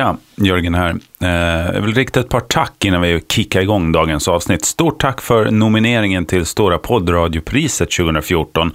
Tja, Jörgen här. Eh, jag vill rikta ett par tack innan vi kickar igång dagens avsnitt. Stort tack för nomineringen till Stora poddradiopriset 2014.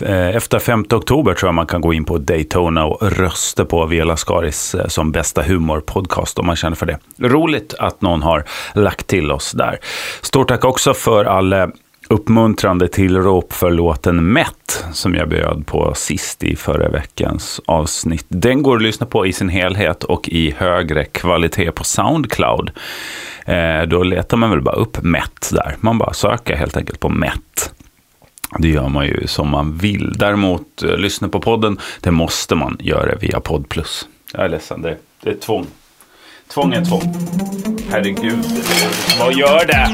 Eh, efter 5 oktober tror jag man kan gå in på Daytona och rösta på Vela Skaris eh, som bästa humorpodcast om man känner för det. Roligt att någon har lagt till oss där. Stort tack också för alla uppmuntrande tillrop för låten Mätt som jag bjöd på sist i förra veckans avsnitt. Den går att lyssna på i sin helhet och i högre kvalitet på Soundcloud. Eh, då letar man väl bara upp Mätt där. Man bara söker helt enkelt på Mätt. Det gör man ju som man vill. Däremot, eh, lyssna på podden, det måste man göra via Podplus. Jag är ledsen, det, det är tvång. Tvång är tvång. Herregud, vad gör det?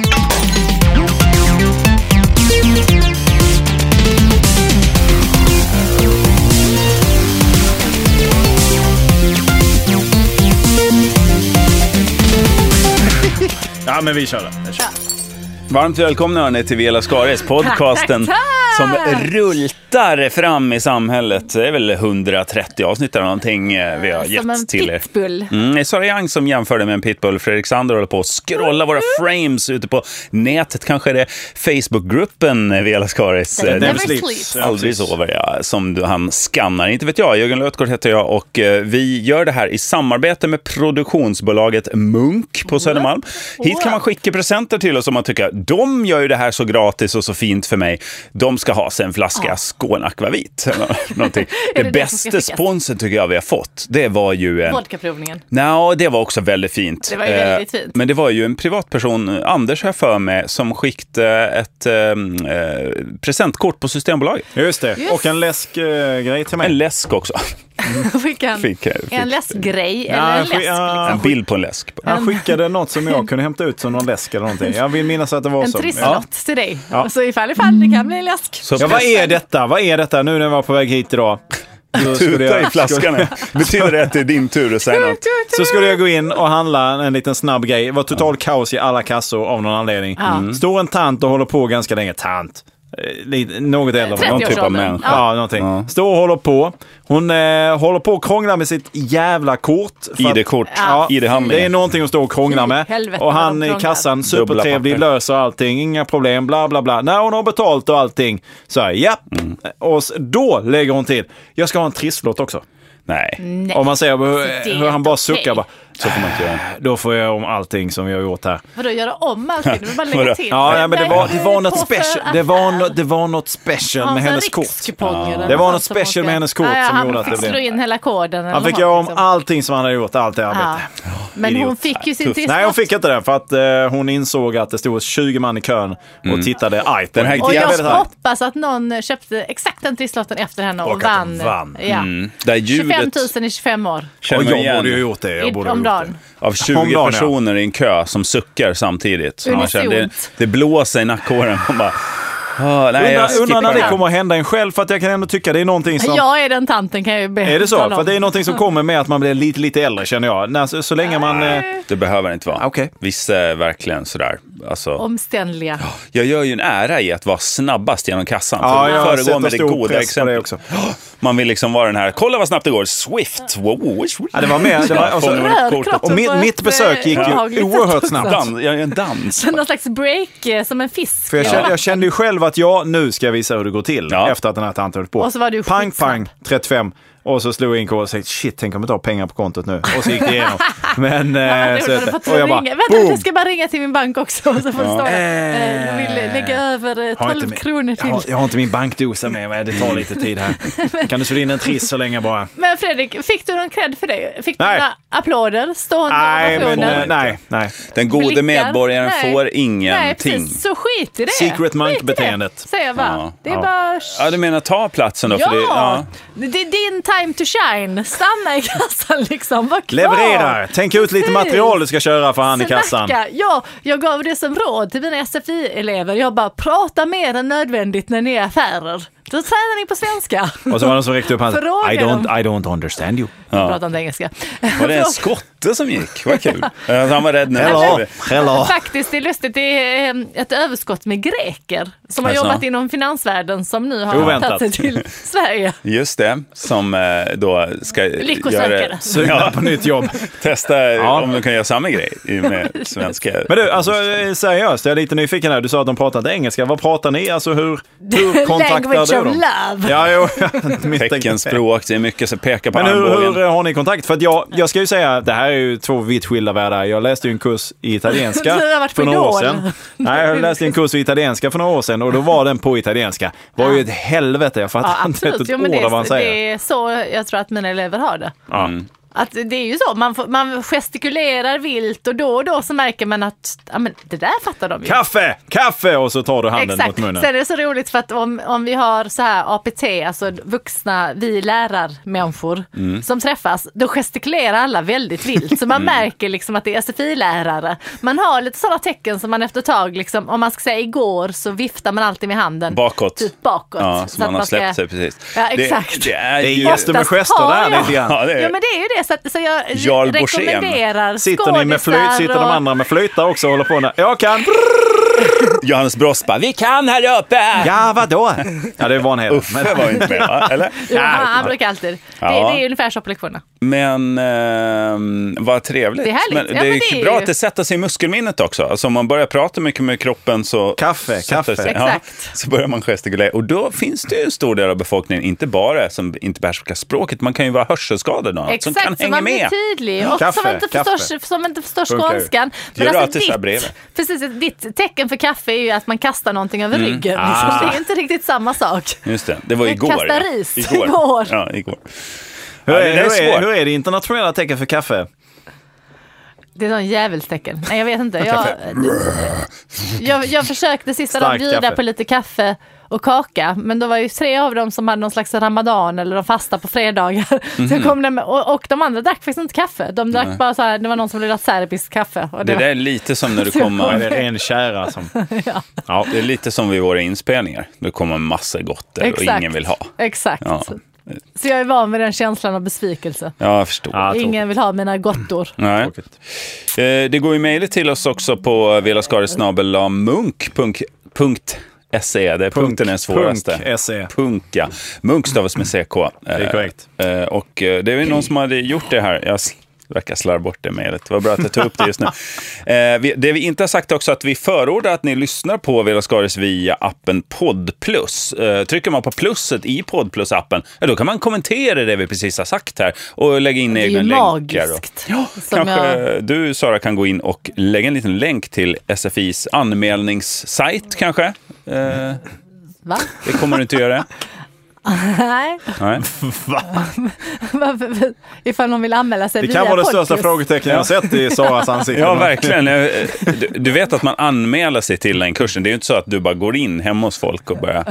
Ja, men vi kör då. Vi kör. Ja. Varmt välkomna hörni till Vela Skaris, podcasten Tack, tack, tack! som rultar fram i samhället. Det är väl 130 avsnitt eller någonting eh, vi har Som en gett till er. pitbull. Mm, det är Sara Young som jämförde med en pitbull. Fredrik Sander håller på att scrolla våra frames ute på nätet. Kanske är det Facebookgruppen Vela Skaris. Never eh, Never sleeps. sleeps. Ja, Aldrig sover jag, som han skannar. Inte vet jag, Jörgen Lötgård heter jag och eh, vi gör det här i samarbete med produktionsbolaget Munk på Södermalm. Hit kan man skicka presenter till oss om man tycker de gör ju det här så gratis och så fint för mig. De ska ha sig en flaska Skåne Akvavit. det det bästa sponsorn tycker jag vi har fått, det var ju en... Vodkaprovningen. Nå, det var också väldigt fint. Det var ju väldigt Eh, fint. Men det var ju en privatperson, Anders har jag för mig, som skickade ett eh, eh, presentkort på Systembolaget. Just det. Just. Och en läskgrej till mig. En läsk också. Fick han Fick, fick. en läskgrej Ja, eller en läsk? ja, En bild på en läsk. Han skickade något som jag kunde hämta ut som någon läsk eller någonting. Jag vill minnas att det var En så. Ja. trisslott till dig. Ja. Så ifall ifall det kan bli en läsk. Så Ja, vad är detta? Vad är detta? Nu när jag var på väg hit idag. Så skulle tuta jag, i flaskan. Betyder det att det är din tur att säga något? så skulle jag gå in och handla en liten snabb grej. Det var total kaos i alla kassor av någon anledning. Ja. Mm. Står en tant och håller på ganska länge. Tant. Eh, Lite, något äldre. 30 Någon typ av människa. Ja, någonting. Ja. Står och håller på. Hon eh, håller på och krånglar med sitt jävla kort. ID-kort, Ja. ID-handling. Det är någonting att stå och krångla med. Helvete och han i krånglar. kassan, supertrevlig, löser allting, inga problem, bla bla bla. När hon har betalt och allting, så här, japp. Mm. Och då lägger hon till, jag ska ha en trisslott också. Nej, Nej. Och man ser Det hur, hur han bara okej. suckar bara. Så får man inte göra. Då får jag om allting som vi har gjort här. Vadå göra om allting? Du vill bara lägga till. Ja, ja men det var, det var något special. Det var, no, det var något special med han hennes kort. Det var något special med hennes kort Ja, som han gjorde att det fick blev- slå in hela koden. eller Han fick göra om liksom. allting som han hade gjort, allt det arbetet. Ja. Men hon fick ju sin trisslott. Nej, hon fick inte det för att eh, hon insåg att det stod 20 man i kön och tittade argt Den. Och Ja, jag hoppas att någon köpte exakt den trisslotten efter henne och, vann. de vann. Ja. Mm. Där 25 ljudet 000 i 25 år. Och jag borde ju gjort det. Jag borde dagen. av 20 Om dagen, ja. personer i en kö som suckar samtidigt. Så man känner, det, det blåser i nackhåren. Man bara, "Åh, nej, jag Undrar undrar när det kommer att hända en själv, för att jag kan ändå tycka det är någonting som... Jag är den tanten kan jag ju be- Är det så? För det är någonting som kommer med att man blir lite, lite äldre känner jag. När, så, så länge man... Eh, Det behöver inte vara. Okej. Vissa är verkligen sådär. Alltså, Omständliga. jag gör ju en ära i att vara snabbast genom kassan. ja, för jag att har föregå med det goda exemplet. det också. Man vill liksom vara den här, kolla vad snabbt det går, Swift. Wow, Ja, det var mer... Det var, Rör kortet. kroppen och mitt, mitt besök gick eh, ju behagligt oerhört snabbt. Dans, jag är en dans. Någon slags break eh, som en fisk. För jag, kände, jag kände ju själv att jag nu ska jag visa hur det går till Ja. efter att den här tanten höll på. Och så var du pang, pang, 35. Och så slog jag in koden och tänkte shit, tänk om jag inte har pengar på kontot nu. Och så gick det igenom. Men... Ja, eh, det så, och jag bara. Vänta, boom! jag ska bara ringa till min bank också. Så får stå Eh, eh, jag vill lägga över eh, Har 12 inte min- kronor Jag har, till. jag har inte min bankdosa med mig, det tar lite tid här. Kan du slå in en triss så länge bara? Men Fredrik, fick du någon cred för det? Fick du Nej. några applåder? Stående Nej, men nej, nej. Den gode Blickar? medborgaren Nej. får Nej, ingenting. precis. Så skit i det. Secret monk-beteendet. det, Säger jag bara. Ja, det är ja. bara... Ja, du menar ta platsen då? Ja, För det, ja. det är din time to shine. Stanna i kassan liksom. Var kvar. Levererar! Tänk ut lite material du ska köra för han i kassan. Ja, jag gav det som råd till mina SFI-elever. Jag bara, prata mer än nödvändigt när ni är i affärer. Då tränar ni på svenska. Och så var det någon som räckte upp handen. I don't. I don't understand you. Jag pratar inte engelska. Var det en skott Otto som gick, vad kul. Eh, Han var rädd när Hello, han hello. Faktiskt, det är lustigt, det är eh, ett överskott med greker som har Alltså. jobbat inom finansvärlden som nu har Oväntat. tagit sig till Sverige. Just det, som eh, då ska göra, Sugna på nytt jobb. testa om de kan göra samma grej med svenska. Men du, alltså seriöst, jag är lite nyfiken här. Du sa att de pratar inte engelska. Vad pratar ni? Alltså hur, hur kontaktar Language du of dem? love. Ja, jo. Teckenspråk, det är mycket som pekar på Men hur, hur har ni kontakt? För att jag, jag ska ju säga, det här är ju två vitt skilda världar. Jag läste ju en kurs i italienska för på några år sedan. Nej, jag läste en kurs i italienska för några år sedan och då var den på italienska. Det var ju ett helvete. Jag fattade Ja, inte ett ord det, av vad han är, säger. det är så jag tror att mina elever har det. Ja. Att det är ju så, man, får, man gestikulerar vilt och då och då så märker man att ja, men det där fattar de ju. Kaffe, kaffe! Och så tar du handen Exakt. mot munnen. Sen är det så roligt för att om, om vi har så här APT, alltså vuxna, vi lärarmänniskor Mm. som träffas, då gestikulerar alla väldigt vilt. Så man märker liksom att det är SFI-lärare. Man har lite sådana tecken som man efter ett tag, liksom, om man ska säga igår så viftar man alltid med handen. Bakåt. Typ bakåt. Ja, Så som man att har ska- släppt sig precis. Ja, exakt. Det, det är Det är ju... just- med gester där jag- lite grann. Ja, det är- Ja men det är ju det, så, att, så jag Jarl rekommenderar Sitter ni med flöjt, sitter de andra med flöjtar också och håller på? När, jag kan! Johannes Brost bara, vi kan här uppe! Ja, vadå? Ja, det var en hel. Uffe var inte med va? Eller? Jo, han, han brukar alltid. Det, Ja. det är ungefär så på lektionerna. Men ehm, vad trevligt. Det är härligt. Men Ja, det är, men det är bra ju- att det sätter sig i muskelminnet också. Alltså om man börjar prata mycket med kroppen så... Kaffe, kaffe. Sig, Exakt. så börjar man gestikulera. Och då finns det ju en stor del av befolkningen, inte bara som inte behärskar språket, man kan ju vara hörselskadad och annat, som kan Exakt, så hänga man blir med. tydlig och Kaffe, som inte kaffe. förstår, som inte förstår skånskan. Gör du alltid så här ditt, precis, ditt tecken för kaffe är ju att man kastar någonting över Mm. ryggen. Ah. Liksom. Det är inte riktigt samma sak. Just det, det var igår. kastade ja. ris Igår. igår. Ja, igår. Hur Ja, är, det där är hur, är, hur är det internationella tecken för kaffe? Det är sån djävulstecken. Nej, jag vet inte. Jag, jag, jag försökte sista dagen bjuda kaffe. på lite kaffe och kaka, men då var ju tre av dem som hade någon slags ramadan eller de fasta på fredagar. Så Mhm. kom med, och, och de andra drack faktiskt inte kaffe. De drack bara så här, det var någon som ville ha serbiskt kaffe. Och Det var- är lite som när du Ja, kommer... det är kära som... Ja, det är lite som vid våra inspelningar. Det kommer massor gott och ingen vill ha. Exakt. Ja. Så jag är van med den känslan av besvikelse. Ja, jag förstår. Ja, Ingen vill ha mina gottor. Nej. tråkigt. Eh, det går ju mejl till oss också på velaskarisnabellamunk.se. Det är punkten är svåraste. Punk, SE. Punk, ja. Munk stavas med CK. Det är korrekt. Eh, och eh, det är någon som hade gjort det här. Jag verkar slarva bort det mejlet. Det var bra att jag tog upp det just nu. Eh, det vi inte har sagt också att vi förordar att ni lyssnar på Vela Skaris via appen Podplus. Eh, trycker man på plusset i Podplus-appen, ja, då kan man kommentera det vi precis har sagt här och lägga in Det är egna ju länkar. Och, magiskt. Ja, kanske jag- du Sara kan gå in och lägga en liten länk till SFIs anmälningssajt kanske. Eh, Va? det kommer du inte göra. Nej. Nej. Varför- Ifall någon vill anmäla sig Det via kan vara det största podcast. frågetecknet jag har sett i Saras ansikte. Ja, verkligen. Du, du vet att man anmäler sig till den kursen. Det är ju inte så att du bara går in hemma hos folk och börjar...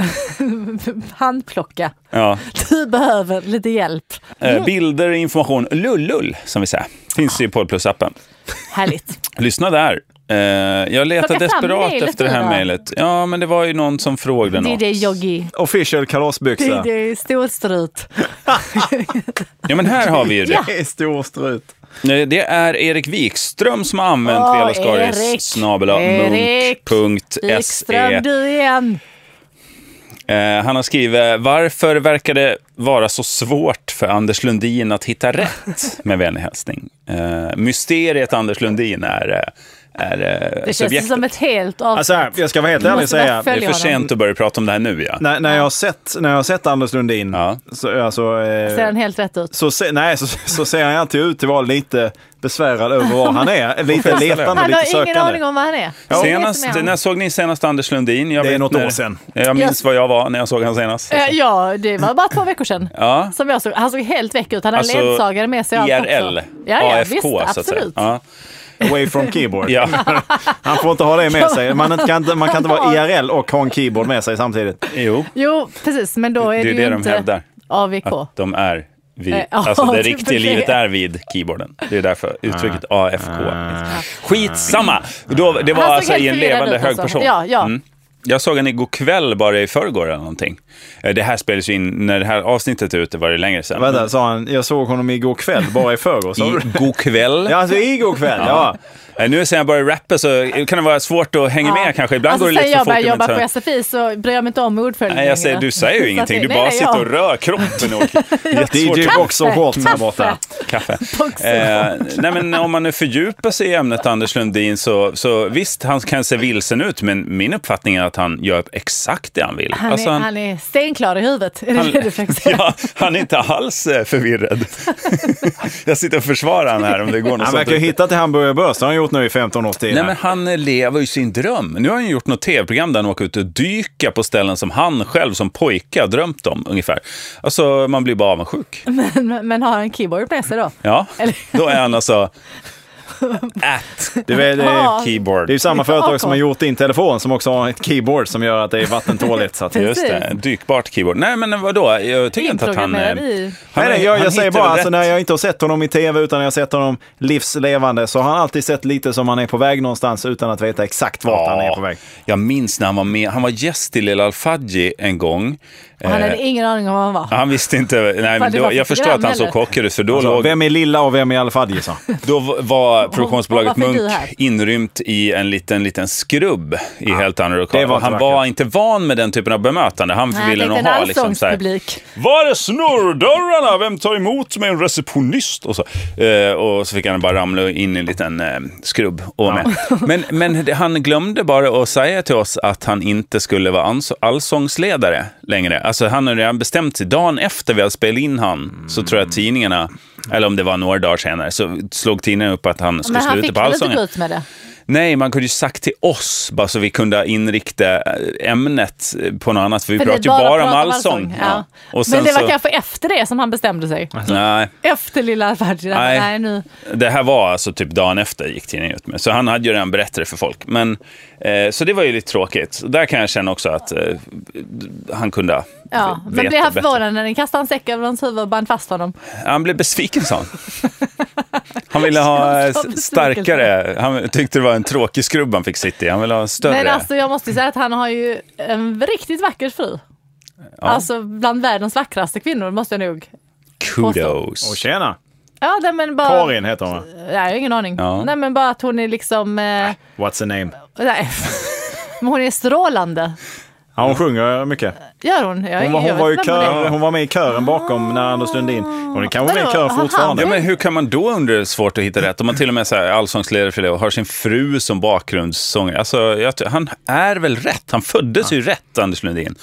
Handplocka. Ja. Du behöver lite hjälp. Eh, Bilder, information, lullull som vi säger. Finns i Podplus-appen. Härligt. Lyssna där. Eh, Jag letar desperat efter det här mejlet. Ja, men det var ju någon som frågade något. DJ Yogi. Official kalasbyxa. DJ Storstrut. Ja, men här har vi ju det. Ja. Det är stor strut. Nej, Det är Erik Wikström som har använt Åh, Velaskaris snabel-a munk.se. Wikström, du igen. Eh, han har skrivit, varför verkar det vara så svårt för Anders Lundin att hitta rätt med vänlig hälsning? Eh, mysteriet Anders Lundin är, är eh, Det känns subjektet. som ett helt avsnitt. Alltså, jag ska vara helt ärlig och säga. Det är för honom. sent att börja prata om det här nu, ja. När, när, jag har sett, när jag har sett Anders Lundin, Ja. så, alltså, eh, Ser han helt rätt ut? så, se, nej, så, så ser han alltid ut att vara lite besvärad över var han är. Lite letande, Han lite har ingen sökande. aning om vad han är. Är Senast, han. när såg ni senast Anders Lundin? Jag Det är något när, år sedan. Jag minns vad jag var när jag såg honom senast. Eh, Ja, det var bara två veckor sedan. Ja. Som jag såg. Han såg helt väck ut. Han hade Alltså, ledsagare med sig. och allt IRL, också. Ja, ja, AFK visst, så att säga. absolut. Ja. Away from keyboard. Ja. Han får inte ha det med sig. Man kan inte, man kan inte vara IRL och ha en keyboard med sig samtidigt. Jo, Jo, precis. Men då är det det, är ju det de inte hävdar. AVK. Att de är vid, Eh, alltså det riktiga det. livet är vid keyboarden. Det är därför uttrycket AFK. Skitsamma! Då, det var alltså i en levande hög alltså. person. Ja, ja. Mm. Jag såg han igår kväll, bara i förrgår eller någonting. Eh, Det här spelades ju in, när det här avsnittet är ute var det längre sedan. Vänta, sa han, jag såg honom igår kväll, bara i förrgår. sa du? I god kväll. Ja, alltså igår kväll, ja. Eh, Nu sen jag börjar rappa så kan det vara svårt att hänga med kanske. Ibland alltså, går det sen lite jag för fort. började jobba men på så- SFI så bryr jag mig inte om ordföljden Nej, jag säger, du säger ju ingenting. Du bara nej, sitter jag- och rör kroppen. Och DJ och shorts där borta. kaffe. Eh, nej, men om man nu fördjupar sig i ämnet Anders Lundin så, så visst, han kan se vilsen ut, men min uppfattning är att han gör exakt det han vill. Han, Alltså, är, han- han är stenklar i huvudet. Är det Han- det du försöker säga? ja, han är inte alls eh, förvirrad. jag sitter och försvarar han här om det går något Han verkar ha hittat till hamburgerbörs. Det gjort nu i 15 års tid. Nej, här. men han eh, lever ju sin dröm. Nu har han gjort något tv-program där han åker ut och dyka på ställen som han själv som pojke har drömt om ungefär. Alltså, man blir bara avundsjuk. Men, men har han en keyboard med sig då? Ja, Eller- då är han alltså at Du vet, det, är, Ja. keyboard. det är ju samma företag som har gjort din telefon som också har ett keyboard som gör att det är vattentåligt. Så att, nej, Just det, dykbart keyboard. Nej, men vadå? Jag tycker inte att han... eh, i- han nej, jag, han jag säger bara, alltså, när jag inte har sett honom i tv utan jag har sett honom livslevande så har han alltid sett lite som han är på väg någonstans utan att veta exakt vart han är på väg. Jag minns när han var med. Han var gäst till Lilla Al-Fadji en gång. Och Han Eh, hade ingen aning om vad han var. han visste inte, nej, men då, jag förstår att han såg chockad ut för då, Alltså, låg, vem är lilla och vem är Al-Fadji? så? då var produktionsbolaget Munk inrymt i en liten, liten skrubb i helt andra lokaler. var Han var inte van med den typen av bemötande. Han Nej, ville nog ha liksom så här. Var är snurrdörrarna? Vem tar emot med en receptionist? Och så, eh, och så fick han bara ramla in i en liten eh, skrubb och med. Men, men det, han glömde bara att säga till oss att han inte skulle vara allsångsledare längre. Alltså han hade redan bestämt sig. Dagen efter vi hade spelat in han så tror jag tidningarna, eller om det var några dagar senare, så slog tidningen upp att han skulle Men han sluta fick på väl inte allsången. gå ut med det? Nej, man kunde ju sagt till oss, bara så vi kunde inrikta eh, ämnet på något annat. För vi För pratade ju bara om allsång. Ja. Sen Men det var så, kanske efter det som han bestämde sig. Nej, Efter lilla Alfredji. Nej. Nej. nu. det här var alltså typ dagen efter gick tidningen ut med. Så han hade ju redan berättat det för folk. Men, eh, så det var ju lite tråkigt. Där kan jag känna också att eh, han kunde Ja, men blev han förvånad när ni kastade en säck över hans huvud och band fast honom? Han blev besviken sa han. Han ville ha starkare, han tyckte det var en tråkig skrubb han fick sitta i. Han ville ha större. Men alltså jag måste säga att han har ju en riktigt vacker fru. Alltså bland världens vackraste kvinnor måste jag nog. Kudos. Och tjena! Ja, nej, men bara... Karin heter hon va? Nej, jag har ingen aning. Ja. Nej, men bara att hon är liksom... Eh, What's the name? nej. Men hon är strålande. Ja, hon sjunger mycket. Gör hon? Jag, Hon var, hon var, är. kör, hon var med i kören bakom när Anders Lundin. Hon är kanske med i Vadå? kör Har han- fortfarande. Ja, men hur kan man då undra är svårt att hitta rätt? Om man till och med här, allsångsledare för det och har sin fru som bakgrundssångare. Alltså, jag, han är väl rätt? Han föddes ju rätt, Anders Lundin.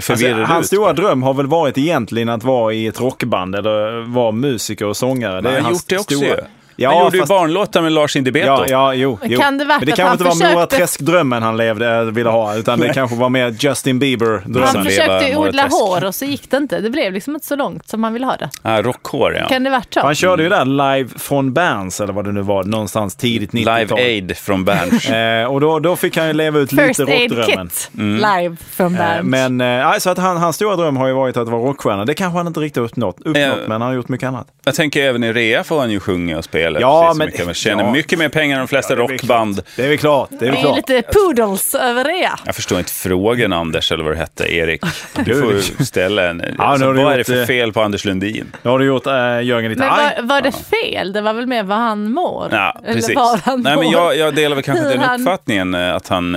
Förvirrad alltså, hans ut. stora dröm har väl varit egentligen att vara i ett rockband eller vara musiker och sångare. Det Men är han hans gjort det också stora... ju. Ja, han gjorde fast- ju barnlåtar med Lars Indibeto. Ja, ja, jo. jo. Kan det Men det kanske han inte var försökte- Mora Träsk-drömmen han levde, äh, ville ha, utan det kanske var mer Justin Bieber-drömmen. Han försökte odla hår och så gick det inte. Det blev liksom inte så långt som man ville ha det. Ah, rockhår, ja. Kan det varit så? Han körde ju där live från Berns, eller vad det nu var, någonstans tidigt 90-tal. Live Aid från Berns. Eh, och då, då fick han ju leva ut First lite Aid rockdrömmen. Kit Mm. live från Eh, Berns. Men eh, alltså att han, hans stora dröm har ju varit att vara rockstjärna. Det kanske han inte riktigt uppnått, uppnått Eh, men han har gjort mycket annat. Jag tänker även i rea får han ju sjunga och spela. Ja, precis så men- mycket. Man tjänar ja. mycket mer pengar än de flesta Ja, det är rockband. klart. Det är väl klart. Det är det väl är klart. lite poodles över det. Jag förstår inte frågan Anders, eller vad det hette, Erik. Du Du- får ställa en... nu alltså, du vad är det gjort, för eh, fel på Anders Lundin? Nu har du gjort äh, Jörgen lite Men arg. var, var det fel? Det var väl mer vad han mår? Ja, Eller precis. han Nej, men mår? jag, jag delar väl kanske Hur den han- uppfattningen eh, att han,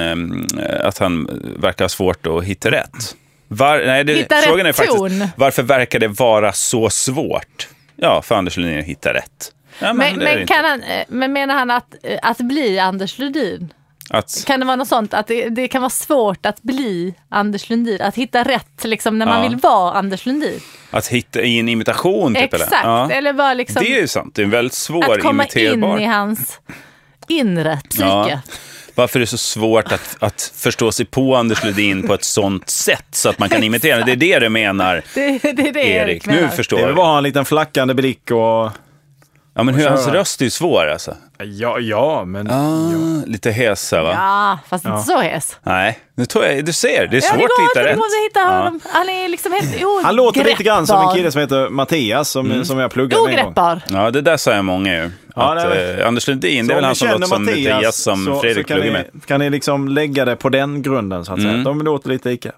att han verkar ha svårt att hitta rätt. Var, nej, det, Hitta frågan rätt är faktiskt, ton. varför verkar det vara så svårt? Ja, för Anders Lundin att hitta rätt. Ja, Men, det det men, kan han, eh, men menar han att, eh, att bli Anders Lundin? Att, Kan det vara något sånt att det, det kan vara svårt att bli Anders Lundin? Att hitta rätt liksom, när man Ja. vill vara Anders Lundin? att hitta i en imitation, typ? Exakt, Eller? Ja. eller bara liksom Det är ju sant. Det är en väldigt svår att komma imiterbar. in i hans inre psyke. Ja. Varför är det så svårt att, att förstå sig på Anders Lundin på ett sånt sätt så att man kan imitera? Det är det du menar, Det, det är det Erik. Erik Nu menar. förstår Det är väl jag. bara en liten flackande blick och Ja, men hur, hans röst är ju svår alltså. Ja, ja men... Ah, lite hes va? Ja, fast inte så hes. Nej, nu tror jag, du ser, det är Ja, svårt att hitta rätt. att hitta honom. Han är liksom helt ogreppbar. Han låter lite grann som en kille som heter Mattias som, som jag pluggade med en gång. Ogreppbar. Ja, det där sa jag många ju. Ja, att, det är- eh, Anders Lundin, det är väl han som låter som Mattias som så, Fredrik så kan, pluggar ni, med. kan ni liksom lägga det på den grunden så att säga. Mm. De låter lite lika.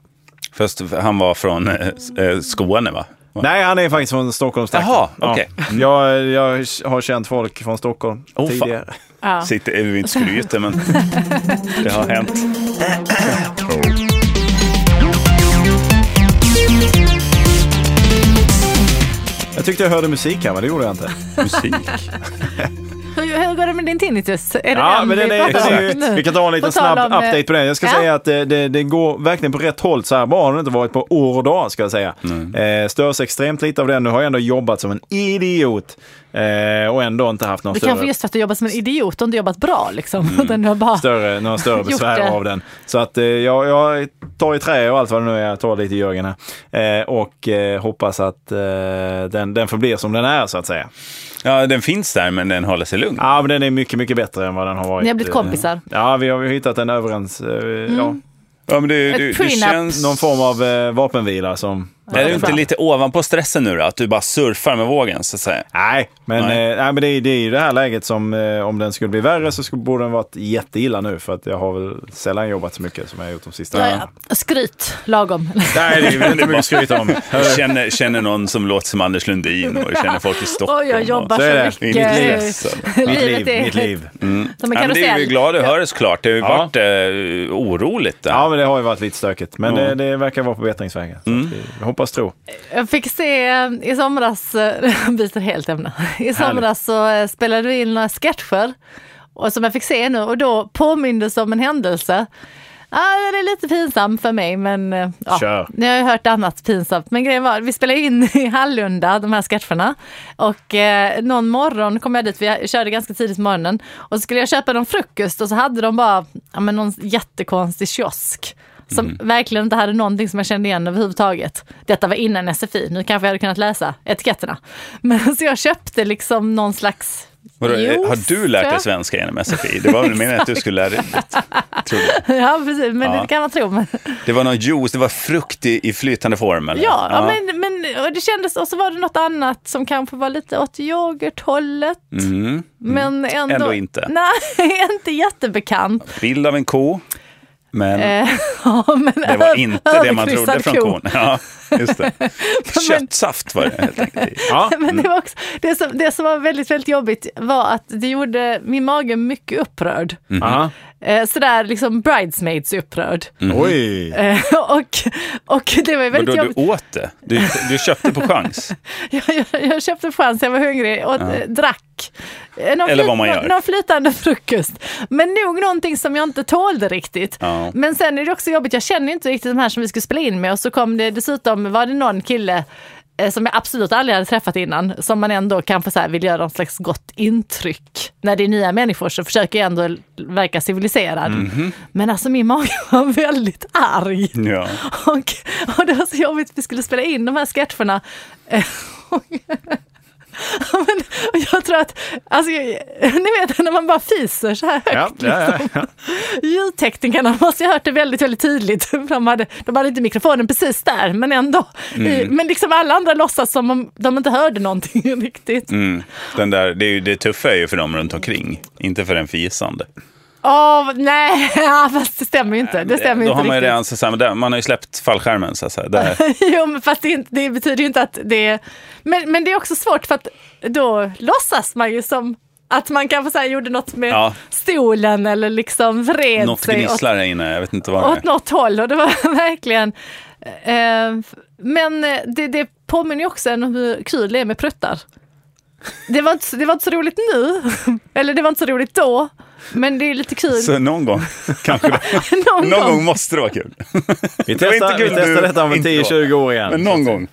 Fast han var från eh, eh, Skåne va? Nej, han är faktiskt från Stockholmstrakten. Jaha, okej. Ja. Jag, jag har känt folk från Stockholm Oh, fan. tidigare. Ja. Sitter, jag vill inte skryta men det har hänt. Jag tyckte jag hörde musik här, men det gjorde jag inte. Musik. Går det med din tinnitus? Är det Ja, den men vi är, nu? vi kan ta en liten snabb om, eh, update på den. Jag ska ja. säga att det, det, det går verkligen på rätt håll. Så här bra har det inte varit på år och dag, ska jag säga. Eh, störs extremt lite av det. Nu har jag ändå jobbat som en idiot eh, och ändå inte haft någon Det större... kanske just för att du jobbat som en idiot och inte jobbat bra liksom. Utan du har bara... större, några större besvär det. av den. Så att eh, jag, jag tar i trä och allt vad det nu är. Jag tar lite i Jörgen här. Eh, och eh, hoppas att eh, den, den förblir som den är så att säga. Ja, den finns där men den håller sig lugn. Ja, men den är mycket, mycket bättre än vad den har varit. Ni har blivit eh, kompisar. Ja, vi har ju hittat en överens... Eh, ja, Ja, men det, det, det känns... någon form av eh, vapenvila som... Är du inte lite ovanpå stressen nu då? Att du bara surfar med vågen så att säga? Nej, men, Nej. Eh, nej, men det, är- det är ju det här läget som eh, om den skulle bli värre så skulle, borde den varit jätteilla nu för att jag har väl sällan jobbat så mycket som jag har gjort de sista åren. Ja, skryt, lagom. Nej, det är väl inte mycket att skryta om. Jag känner, känner någon som låter som Anders Lundin och känner folk i Stockholm. Oj, jag jobbar Så så, mycket. I mitt liv. Mitt liv, mitt liv. Som en Ja, det är vi glada att höra såklart. Det har ju Ja. varit eh, oroligt. Där. Ja, men det har ju varit lite stökigt. Men Ja. det, det verkar vara på bättringsvägen. Hoppas tro. Jag fick se eh, i somras, eh, byter helt ämne, i somras så eh, spelade du in några sketcher och som jag fick se nu och då påmindes om en händelse. Ja, det är lite pinsamt för mig men ja, Kör. ni har ju hört annat pinsamt. Men grejen var, vi spelade in i Hallunda, de här sketcherna. Och eh, någon morgon kom jag dit, vi körde ganska tidigt på morgonen. Och så skulle jag köpa någon frukost och så hade de bara ja, men någon jättekonstig kiosk. Som verkligen inte hade någonting som jag kände igen överhuvudtaget. Detta var innan SFI, nu kanske jag hade kunnat läsa etiketterna. Men så jag köpte liksom någon slags Vadå, eh, juice, har du lärt dig svenska genom SFI? Det var väl meningen att du skulle lära dig det. Ja, precis, men Ja. det kan man tro. Men, Det var någon juice, det var frukt i, i flytande form eller? ja, ja. Men, men och det kändes, och så var det något annat som kanske var lite åt yoghurthållet. Mm. Men ändå, Ändå inte. Nej, inte jättebekant. Bild av en ko. Men Eh, ja, men det var inte det man trodde från ko. kon. Ja, just det. Köttsaft var det helt enkelt. Ja. Men det, var också, det, som, det som var väldigt, väldigt jobbigt var att det gjorde min mage mycket upprörd. Aha. Eh, sådär liksom bridesmaids upprörd. Oj! Eh, och, och det var ju väldigt Vadå, jobbigt. du åt det? Du, du köpte på chans? Jag, jag, jag köpte chans, jag var hungrig och eh, drack. Eh, Någon Eller vad man gör. Någon flytande frukost. Men nog någonting som jag inte tålde riktigt. Ja. Men sen är det också jobbigt, jag känner inte riktigt de här som vi skulle spela in med och så kom det dessutom, var det någon kille som jag absolut aldrig hade träffat innan, som man ändå kanske så här vill göra något slags gott intryck. När det är nya människor så försöker jag ändå verka civiliserad. Mhm. Men alltså min mage var väldigt arg. Ja. Och, och det var så jobbigt vi skulle spela in de här sketcherna. Ja, men, jag tror att, alltså, ni vet när man bara fiser så här högt. Ja, ja, ja. Ljudteknikerna måste ha hört det väldigt, väldigt tydligt. De hade, de hade inte mikrofonen precis där, men ändå. I, men liksom alla andra låtsas som om de inte hörde någonting riktigt. Mm. Den där, det, är det tuffa är ju för dem runt omkring, inte för den fisande. Åh, nej, fast det stämmer ju inte. Det stämmer Då ju har inte man ju redan, så, här, man har ju släppt fallskärmen så säga. Där, jo, men fast det, inte- det betyder ju inte att det. Men, men det är också svårt för att då låtsas man ju som att man kanske så här gjorde något med Ja. stolen eller liksom vred något sig åt, gnisslar här inne, jag vet inte vad det åt är. något håll och det var verkligen... Eh, men det, det påminner ju också om hur kul det är med pruttar. Det var, inte, det var inte så roligt nu, eller det var inte så roligt då, men det är lite kul Så någon gång kanske det, någon, någon gång. gång måste det vara kul. Vi Det testar, inte vi kul testar detta om inte då. 10-20 år igen. Men någon gång.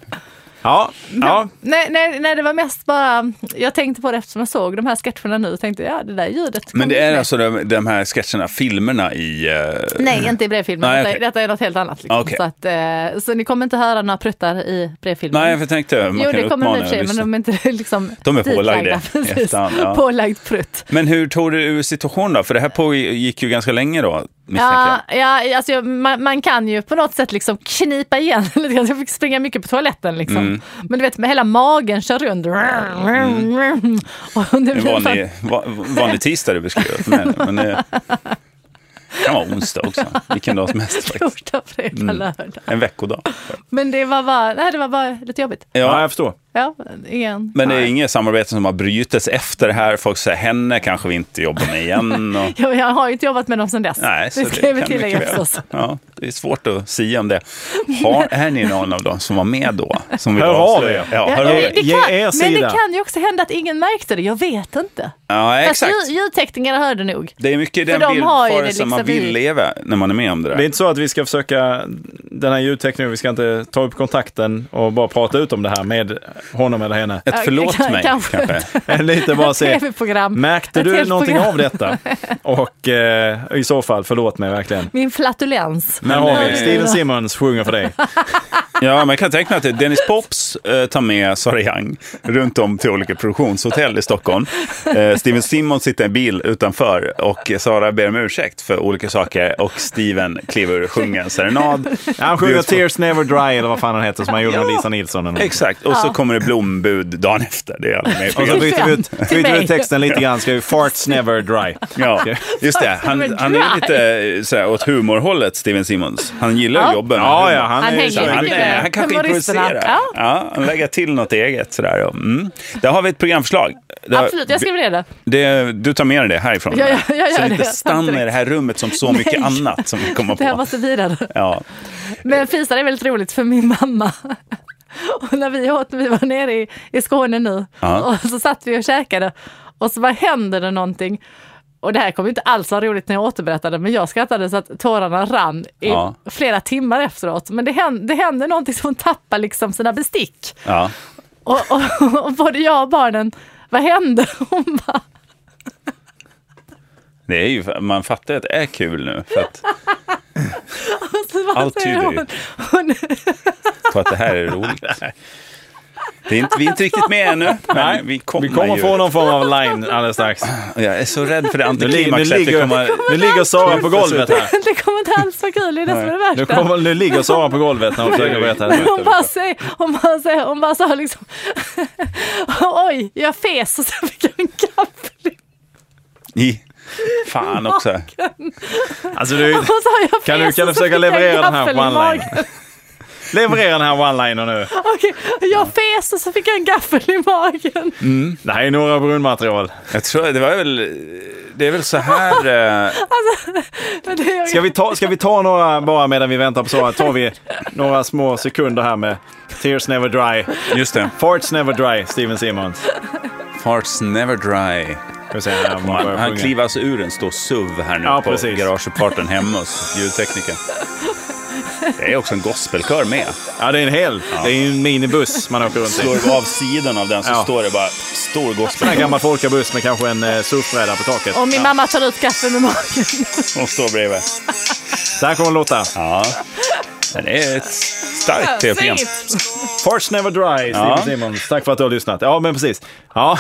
Ja, ja. Nej, nej, nej, det var mest bara, jag tänkte på det eftersom jag såg de här sketcherna nu och tänkte ja, det där ljudet Men det är med. alltså de, de här sketcherna, filmerna i... eh, Nej, inte i brevfilmen. Nej, okej. detta är något helt annat. Liksom. Okej. Så, att, eh, så ni kommer inte höra några pruttar i brevfilmen. Nej, jag tänkte man jo, kan det kommer i och för sig, men de är inte liksom De är pålagda efterhand, ja. Pålagd prutt. Men hur tog du ur situationen då? För det här pågick ju ganska länge då, Ja, ja alltså, man, man kan ju på något sätt liksom knipa igen lite. Jag fick springa mycket på toaletten liksom. Mm. Men du vet, med hela magen kör runt. Och det En blir vanlig, va, vanlig tisdag du beskriver för mig. Men det kan vara onsdag också. Vilken dag som helst torsdag, fredag, Mm. lördag. En veckodag. Men det var bara, nej, det var bara lite jobbigt. Ja, jag förstår. Ja, igen. men det är inget samarbete som har brutits efter det här. Folk säger henne kanske vi inte jobbar med igen. Och... Jag, har ju inte jobbat med dem sedan dess. Nej, så det ska vi kan tillägga förstås. Ja, det är svårt att säga om det. Har, är ni någon av dem som var med då? Som Hör av er. Ja, Ja, hör av det, er. det Ge kan, er men det kan ju också hända att ingen märkte det, jag vet inte. Ja, Fast exakt. ljud, ljudteknikerna hörde nog. Det är mycket den de det villfarelsen man liksom vill i- leva när man är med om det Det är där. inte så att vi ska försöka, den här ljudteknikern, vi ska inte ta upp kontakten och bara prata ut om det här med honom eller henne. Ett förlåt mig kanske. kanske. Lite bara se, märkte du någonting av detta? Och eh, i så fall, förlåt mig verkligen. Min flatulens. Här har vi Steven Simmons sjunger för dig. Ja, men jag kan tänka mig att Dennis Pops eh, tar med Sara Young runt om till olika produktionshotell i Stockholm. Eh, Steven Simon sitter i en bil utanför och Sara ber om ursäkt för olika saker och Steven kliver och sjunger en serenad. Han sjunger Tears Never Dry eller vad fan han heter som han gjorde med Lisa Nilsson. eller något. Exakt, och så kommer det blombud dagen efter. Det är alla med Och så byter vi ut, byter ut texten lite grann. Ska vi Farts Never Dry. Ja, just det. Han, han är lite såhär, åt humorhållet, Steven Simmons. Han gillar Ja. jobben. Ja, ja, han, Han är mycket Han, med han kanske improviserar. Ja. Ja. lägger till något eget. Sådär. Mm. Där har vi ett programförslag. Har- Absolut, jag skriver ner det. det, du tar med dig det härifrån. Ja, ja, jag gör så det inte stannar i det här rummet som så mycket Nej. annat som vi kommer Det här på. måste vidare. Ja. Men fisar är väldigt roligt för min mamma. Och när vi åt, vi var nere i, i Skåne nu, Ja. och så satt vi och käkade och så bara händer det någonting. Och det här kommer inte alls vara roligt när jag återberättade, men jag skrattade så att tårarna rann i Ja. flera timmar efteråt. Men det händer, det händer någonting som hon tappar liksom sina bestick. Ja. Och, och, och både jag och barnen, vad hände? Hon bara, Det är ju, man fattar att det är kul nu. För att, Allt tyder ju. på att det här är roligt. Det är inte, vi är inte riktigt med ännu, men Nej, vi kommer, vi kommer få någon form av line alldeles strax. Jag är så rädd för det Nu, li- nu, antiklimaxet. Det ligger, kommer... nu ligger Sara på golvet här. det kommer inte alls vara kul, det är det som är det Nu, värsta. kommer, nu ligger Sara på golvet när hon försöker berätta det. Hon bara, säger, hon bara, säger, hon bara sa liksom, oj, jag fes och sen fick jag en gaffel fan också. Alltså, du, Kan du- kan du försöka leverera den här på online? Leverera den här one-liner nu. Okej, jag fes och så fick jag en gaffel i magen. Det här är några brunmaterial. Jag tror det var väl, det är väl så här. Eh, Men det, Ska vi ta, ska vi ta några bara medan vi väntar på Sara? Tar vi några små sekunder här med Tears Never Dry. just det. Farts Never Dry, Steven Simmons. Farts never dry. Han, han kliver alltså ur en stor SUV här nu Ja, på precis. garageparten hemma hos ljudteknikern. Det är också en gospelkör med. Ja, det är en hel. Det är en minibuss man åker runt i. Slår du av sidan av den så Ja. står det bara stor En gospel. gammal folkabuss med kanske en eh, surfbräda på taket. och min mamma tar ut gaffen med magen. Hon står bredvid. Så här kommer det låta. Ja. Det är ett starkt tv-program. Farts Never Dry, Steven Ja. Simmons. Tack för att du har lyssnat. Ja, men precis. Ja,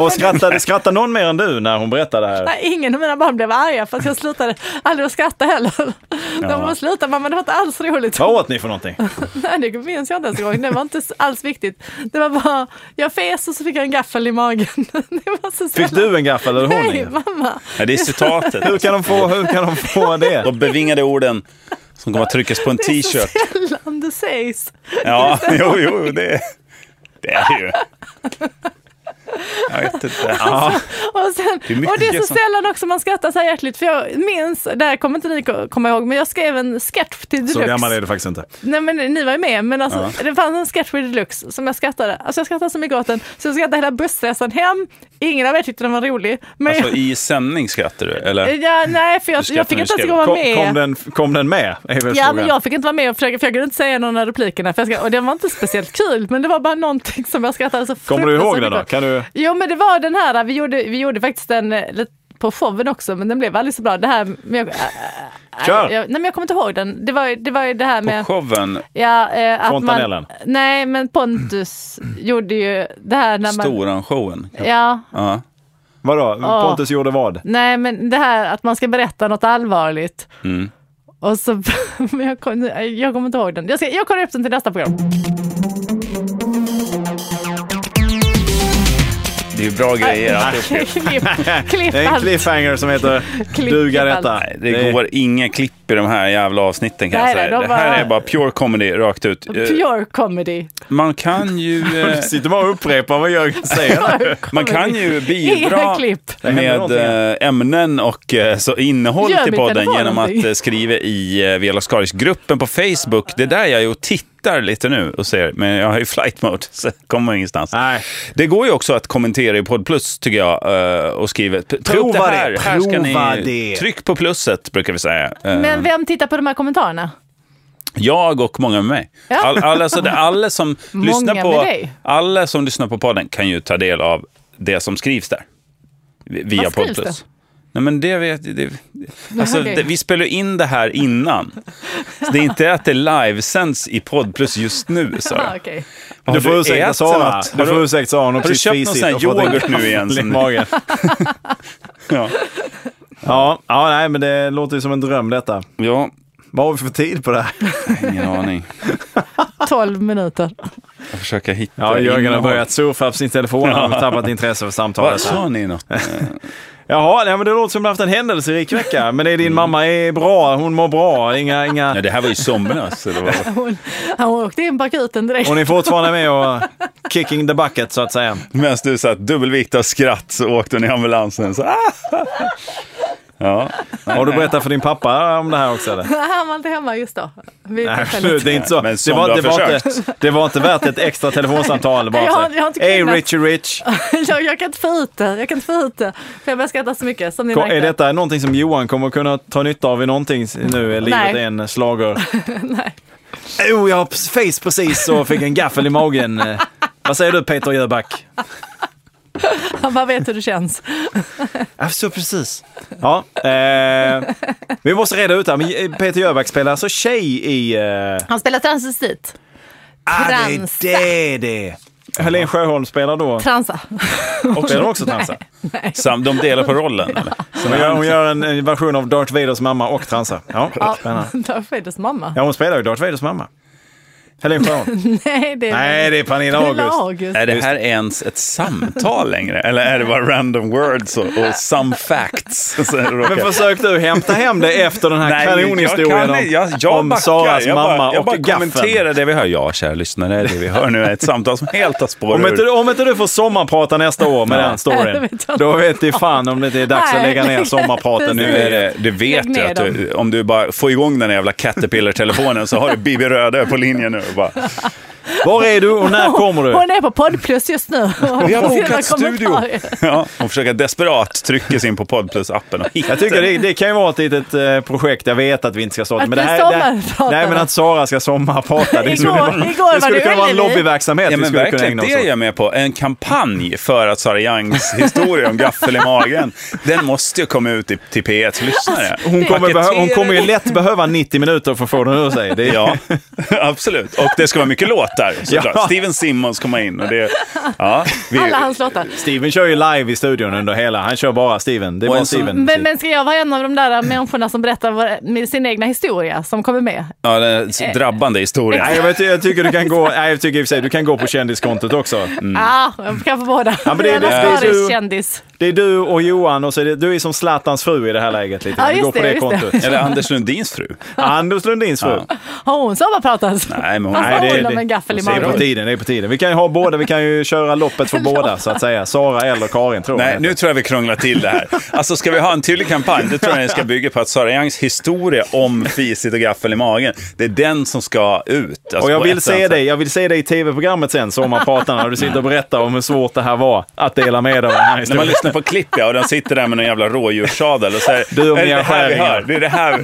Och skrattade, skrattade någon mer än du när hon berättade det här? Nej, ingen av mina barn blev arga för att jag slutade aldrig att skratta heller. De bara, sluta mamma, det var inte alls roligt. Vad åt ni för någonting? Nej, det minns jag inte ens en gång. Det var inte alls viktigt. Det var bara, jag fes och så fick jag en gaffel i magen. Det var så Fick du en gaffel eller hon Nej, ingen? mamma. Ja, det är citatet. Hur kan de få, hur kan de få det? De bevingade orden som kommer att tryckas på en Det är så t-shirt. sällan det sägs. Ja, jo, jo, det, det är det ju. Jag vet inte. Ja. Och, sen, Det och det är så som- sällan också man skrattar så här hjärtligt. För jag minns, det här kommer inte ni ko- komma ihåg, men jag skrev en sketch till Så Deluxe. gammal är du faktiskt inte. Nej men ni var ju med, men alltså, det fanns en sketch med Deluxe som jag skrattade. Alltså jag skrattade så mycket åt den, så jag skrattade hela bussresan hem. Ingen av er tyckte den var rolig. Men Alltså i sändning skrattar du? Eller? ja, nej, för jag, jag fick inte ens vara med. kom, den, kom den med? Ja, frågan. men jag fick inte vara med och försöka, för jag kunde inte säga någon av replikerna. För jag skrattade, och det var inte speciellt kul, men det var bara någonting som jag skrattade så Kommer du ihåg den då? Kan du... Jo, men det var den här, vi gjorde, vi gjorde faktiskt den eh, på showen också, men den blev aldrig så bra. Det här, men jag, äh, äh, Kör. jag, nej, men jag kommer inte ihåg den. Det var, det var ju det här På med... showen, Ja, eh, att man, nej, men Pontus gjorde ju det här när man... Storan-showen. Ja, Ja. Vadå? Pontus gjorde vad? nej men det här att man ska berätta något allvarligt. Mm. Och så, men jag, kom, jag kommer inte ihåg den. Jag, ska, jag kollar upp den till nästa program. Det är ju bra grejer alltihop. Klipp, Det är en cliffhanger som heter Duga detta. Det går inga klipp i de här jävla avsnitten kan Nej, jag säga. de Det här bara- är bara pure comedy rakt ut. Eh, Pure comedy. Man kan ju, eh, Du sitter bara och upprepar vad Jörgen säger. Man kan ju bidra med eh, ämnen och eh, så innehåll till podden genom att eh, skriva i eh, Vela Skaris-gruppen på Facebook. Det är där jag är och tittar lite nu och ser, men jag har ju flight mode så jag kommer ingenstans. Nej. Det går ju också att kommentera i Podd Plus tycker jag eh, och skriva. Prova det här. det, här ska prova ni, det. Tryck på plusset brukar vi säga. Eh, Men vem tittar på de här kommentarerna? Jag och många med mig. Ja. All, alla, så det, alla, som lyssnar på, alla som lyssnar på podden kan ju ta del av det som skrivs där. Via Vad skrivs Podd Plus. det? Nej men det vet det, alltså, det, Vi spelar in det här innan. Så det är inte att det livesänds i Podd Plus just nu. Så. Ah. Har Du får ursäkta Sara. Du får ursäkta Sara. Har du precis köpt någon sån här yoghurt nu igen? Som, magen. ja. Ja, ja, nej, men det låter ju som en dröm detta. ja, Vad har vi för tid på det här? ingen aning. 12 minuter. Jag försöker hitta Ja, Jörgen har börjat surfa på sin telefon. Han har tappat intresse för Vad samtalet. sa ni något? Jaha, nej, men det låter som du haft en händelserik vecka. Men är din mamma är bra? Hon mår bra? Inga, inga... Ja, det här var ju somras. Vad? Hon, hon åkte in på akuten direkt. Hon är fortfarande med och kicking the bucket så att säga. Medan du satt dubbelvikt av skratt så åkte hon i ambulansen. Så, ah! Ja, Har du berättat för din pappa om det här också eller? Han var inte hemma just då. Nej, det är inte så. Men Det var, det, var inte, det var inte värt ett extra telefonsamtal. Bara Jag har- jag har inte kunnat." Richie Rich! jag, jag kan inte få ut det. Jag kan inte få ut det. För jag börjar skratta så mycket som ni Ko- märkte. Är detta någonting som Johan kommer att kunna ta nytta av i någonting nu? Är livet Nej. en slager? Nej. Oh, jag har face precis och fick en gaffel i magen. Vad säger du Peter Jöback? Han bara vet hur det känns. Så precis. Ja, eh, vi måste reda ut det här. Men Peter Jöback spelar alltså tjej i... Eh, Han spelar transvestit. ah, det är det det. Helene Sjöholm spelar då... Transa. Spelar hon också transa? Sam, de delar på rollen. Eller? Hon gör, hon gör en, en version av Darth Vaders mamma och transa. Ja, Ja, spännande. Darth Vaders mamma. Ja, hon spelar ju Darth Vaders mamma. Helene Sjöholm. Nej, det är, Nej, det är Pernilla August. August. Är det här ens ett samtal längre? Eller är det bara random words och, och some facts? Det Men försök du hämta hem det efter den här Nej, kanonhistorien jag, kan, om, jag, jag om backar. Saras jag mamma bara, jag och bara gaffeln. kommenterar det vi hör. Ja, kära lyssnare, det vi hör nu är ett samtal som helt har spårat Om inte, om inte du får sommarprata nästa år med Ja. den storyn, det vet jag då vet du fan om det inte är dags att Nej. lägga ner sommarpraten nu. Är det, du vet ju att du, om du bara får igång den jävla Caterpillar-telefonen så har du Bibi Rödö på linjen nu. Bara, var är du och när kommer du? Hon är på Poddplus just nu. Vi har bokat studio. ja, hon försöker desperat trycka sig in på hitta Jag tycker det, det kan ju vara ett litet eh, projekt, jag vet att vi inte ska starta. Att Men det här, det, nej, men att Sara ska sommarprata. Det Igår- skulle, vara, igår det skulle kunna vara en lobbyverksamhet Ja vi men skulle kunna verkligen, det är jag med på. En kampanj för att Sara Youngs historia om gaffel i magen, den måste ju komma ut till, till P1 lyssnare. Hon kommer, hon kommer ju lätt behöva 90 minuter för att få den ur sig. Det är, Ja, absolut. Och det ska vara mycket låtar. Ja. Steven Simmons kommer in och det... Ja, vi, Alla hans låtar. Steven kör ju live i studion under hela. Han kör bara Steven. Det är bara Steven. Men, men ska jag vara en av de där människorna som berättar vad- med sin egna historia som kommer med? ja, det är en drabbande historia. Nej, jag, jag tycker du kan gå, nej, jag tycker i och för sig du kan gå på kändiskontot också. Ja, jag kan få båda. Mm. Ja, men det- det- det Skaris så- kändis. Det är du och Johan och så är det, du är som Zlatans fru i det här läget. Lite. Ja, just går på det, det just det. kontot. Eller Anders Lundins fru. Anders Lundins fru. Ja. Har hon sommarpratat? Nej, men hon- Nej, det- det- en gaffel i Det är på magen? tiden, det är på tiden. Vi kan ju ha båda, vi kan ju köra loppet för båda så att säga. Sara eller Karin tror jag Nej, nu tror jag vi krånglar till det här. Alltså ska vi ha en tydlig kampanj, det tror jag den ska bygga på att Sara Youngs historia om fisigt och gaffel i magen, det är den som ska ut. Alltså, Och jag vill se dig, jag vill se dig i tv-programmet sen, Sommarpratarna, när du sitter och berättar om hur svårt det här var att dela med dig av den här historien. På klipp, ja, och den sitter där med någon jävla rådjurssadel och säger Du och "Är det här vi Skäringer." hör? Det är det här.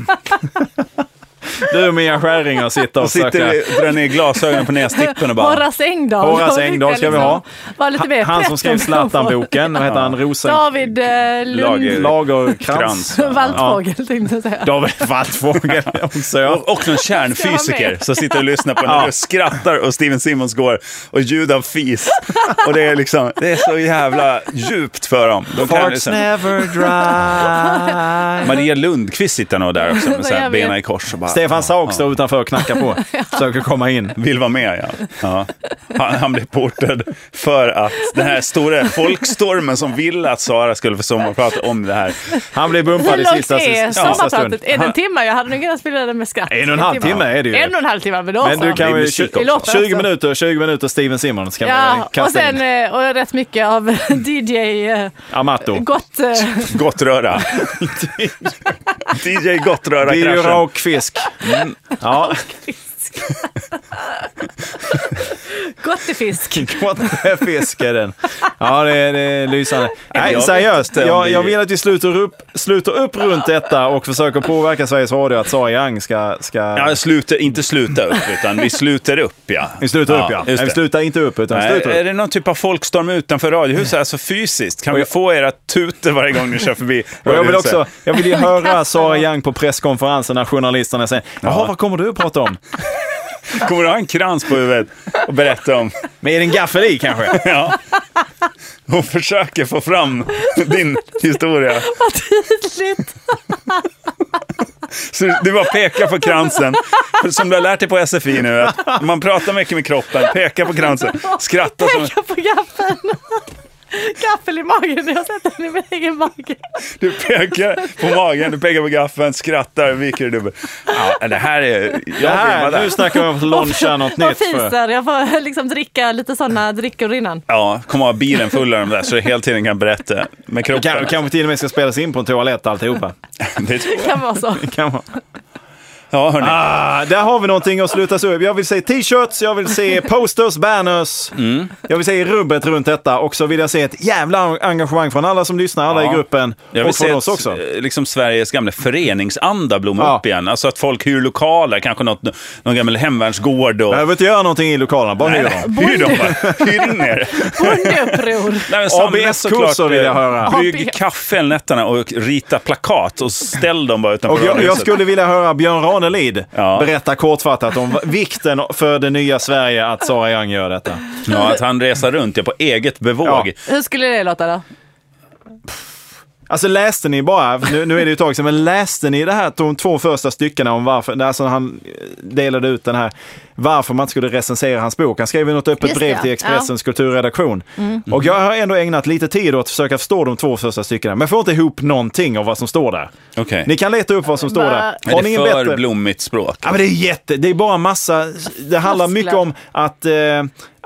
Du och Mia Skäringer sitter och sitter, försöker... drar ner glasögonen på nästippen och bara... Horace Engdahl. Horace Engdahl ska vi ha. Var lite mer Han som skrev. Zlatan-boken, vad heter han? Rosen... David eh, Lund... Lager- Lagerkrans. Krans. Valtfågel tänkte jag säga. David Waltfågel också. ja. Och, och någon kärnfysiker som sitter och lyssnar på när du skrattar och Steven Simmons går och ljud av fis. Och det är liksom, det är så jävla djupt för dem. De Farts liksom, never dry. Maria Lundqvist sitter nog där också med benen i kors och bara... Stefan Sauk står utanför och knackar på. Försöker komma in. Vill vara med, ja. ja. Han, han blev portad för att den här stora folkstormen som ville att Sara skulle få sommarprata om det här. Han blev bumpad i sista, är sista stund. Är det en timme? Jag hade nog kunnat spela den med skratt. En och en halv timme är det ju. En och en halv timme, men då Men du kan musik 20, också. 20 minuter, 20 minuter Steven Simmons kan Ja, och kasta in. sen eh, och rätt mycket av DJ eh, Amato. Gott... eh, Gottröra. DJ Det är ju rak fisk. Mm. Ja, Gottefisk. gott med fisk är den. Ja, det är, det är lysande. Nej, Jag seriöst. Jag, jag vill att vi sluter upp, sluter upp runt detta och försöker påverka Sveriges Radio att Sara Young ska... ska... Ja, sluta, inte sluta upp, utan vi sluter upp, ja. vi slutar upp ja. Nej, vi slutar inte upp utan Nej, slutar är upp. det någon typ av folkstorm utanför Radiohuset, alltså fysiskt? Kan vi få era tutor varje gång ni kör förbi Och jag vill också, jag vill ju höra Sara Young på presskonferensen när journalisterna säger Jaha, vad kommer du att prata om? Kommer du ha en krans på huvudet och berätta om... Men är det en gaffel i kanske? Ja. Och försöker få fram din historia. Vad tydligt. Så du bara pekar på kransen. Som du har lärt dig på SFI nu, att man pratar mycket med kroppen, pekar på kransen, skrattar som... Peka på gaffeln. Gaffel i magen, jag sett den i min egen mage. Du pekar på magen, du pekar på gaffeln, skrattar, viker dig dubbel. Ja, det här är... Jag här, nu snackar vi om att launcha något Och nytt. För. fiser, jag får liksom dricka lite sådana drickor innan. Ja, kommer ha bilen full av dem där så du hela tiden kan berätta med Kan, kroppen. kanske till och med ska spelas in på en toalett alltihopa. Det tror jag. Kan vara så. Kan vara. Ja, hörni. Ah, där har vi någonting att sluta upp. Jag vill se t-shirts, jag vill se posters, banners. Mm. Jag vill se rubbet runt detta och så vill jag se ett jävla engagemang från alla som lyssnar, alla Ja. i gruppen Jag vill och från se oss ett, också. eh, liksom Sveriges gamla föreningsanda blomma Ja. upp igen. Alltså att folk hyr lokaler, kanske något, någon gammal hemvärnsgård. Och... Behöver inte göra någonting i lokalerna, bara hyr dem. Hyr dem bara. Hyr in er. Bondeuppror. ABS-kurser såklart, vill jag eh, höra. Brygg kaffe nätterna och rita plakat och ställ dem bara utanför Och jag, jag skulle vilja höra Björn Ranelid Ja. berätta kortfattat om vikten för det nya Sverige att Sara Young gör detta. Ja, att han reser runt ja, på eget bevåg. Ja. Hur skulle det låta då? Alltså läste ni bara, nu, nu är det ju ett tag sedan, men läste ni det här, de två första styckena om varför, alltså han delade ut den här, varför man inte skulle recensera hans bok. Han skrev ju något öppet Just brev det, till ja. Expressens kulturredaktion. Och jag har ändå ägnat lite tid åt att försöka förstå de två första styckena, men får inte ihop någonting av vad som står där. Okej. Ni kan leta upp vad som står Va- där. Är Har ni det för bättre? blommigt språk? Ja, men det är jätte, det är bara massa, det handlar mycket om att, äh,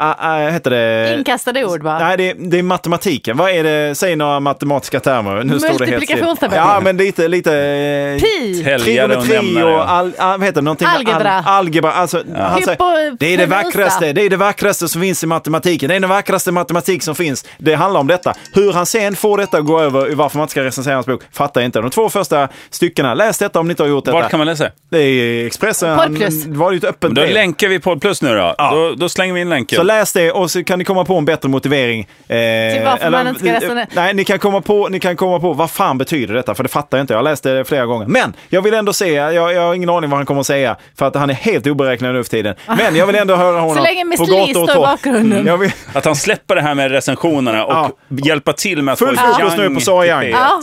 äh, heter det? Inkastade ord va? Nej, det är, det är matematiken. Vad är det? Säg några matematiska termer. Nu står det helt still. Multiplikationstabell. Ja, men lite, lite... eh, Pi. Och Trigonometri nämnare. och al, al, vad heter det? Någonting Algebra. Al, algebra. Alltså, han säger, det är det vackraste. Det är det vackraste som finns i matematiken. Det är den vackraste matematik som finns. Det handlar om detta. Hur han sen får detta att gå över i varför man inte ska recensera hans bok fattar jag inte. De två första styckena, läs detta om ni inte har gjort detta. Vart kan man läsa? Det är Expressen. Poddplus. det var ju ett öppet Då brev. länkar vi Podd Plus nu då. Ja. då. Då slänger vi in länken. Så läs det och så kan ni komma på en bättre motivering. Eh, Till varför man inte ska resonera. Nej, ni kan, komma på, ni kan komma på vad fan betyder detta? För det fattar jag inte. Jag har läst det flera gånger. Men jag vill ändå se, jag, jag har ingen aning vad han kommer att säga. För att han är helt oberäknelig nu för tiden. Men jag vill ändå höra honom Så länge gator och står i bakgrunden. Jag vill, Att han släpper det här med recensionerna och Ja. hjälpa till med att full få fokus nu på Sara Young. Ja,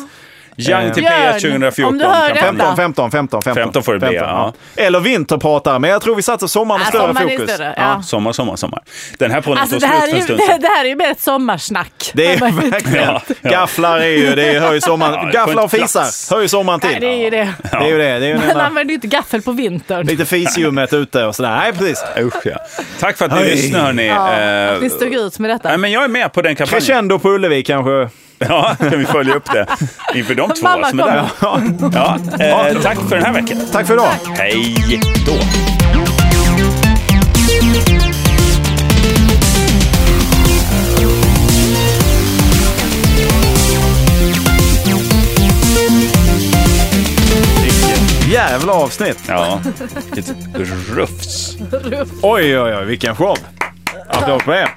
Young till Björn, P1 2014. om du hör kampanjen. detta. 15, 15, 15, 15. 15 får det bli, ja. Eller vinterpratare, men jag tror vi satsar sommaren Ja, större fokus. större, ja. Sommar, sommar, sommar. Den här podden Alltså tog det här, slut är för ju, en stund det, sedan. det här är ju mer ett sommarsnack. Det är verkligen, Ja, ja. gafflar är ju, det hör ju sommaren, Ja, gafflar och inte fisar hör ju sommaren Nej, till. det är ju det. Det är ju det. det är ju Man använder ju inte gaffel på vintern. lite fisljummet ute och sådär. Nej, precis. Usch, ja. Tack för att ni lyssnade hörni. Ja, Eh, att ni stod ut med detta. Nej, men jag är med på den kampanjen. Crescendo på Ullevi kanske. Ja, kan vi följa upp det inför de två Mamma som är där. Ja, eh, tack för den här veckan. Tack för idag. Hej då. Jävla avsnitt. Ja, vilket rufs. Oj, oj, oj, vilken show. Applåd på er.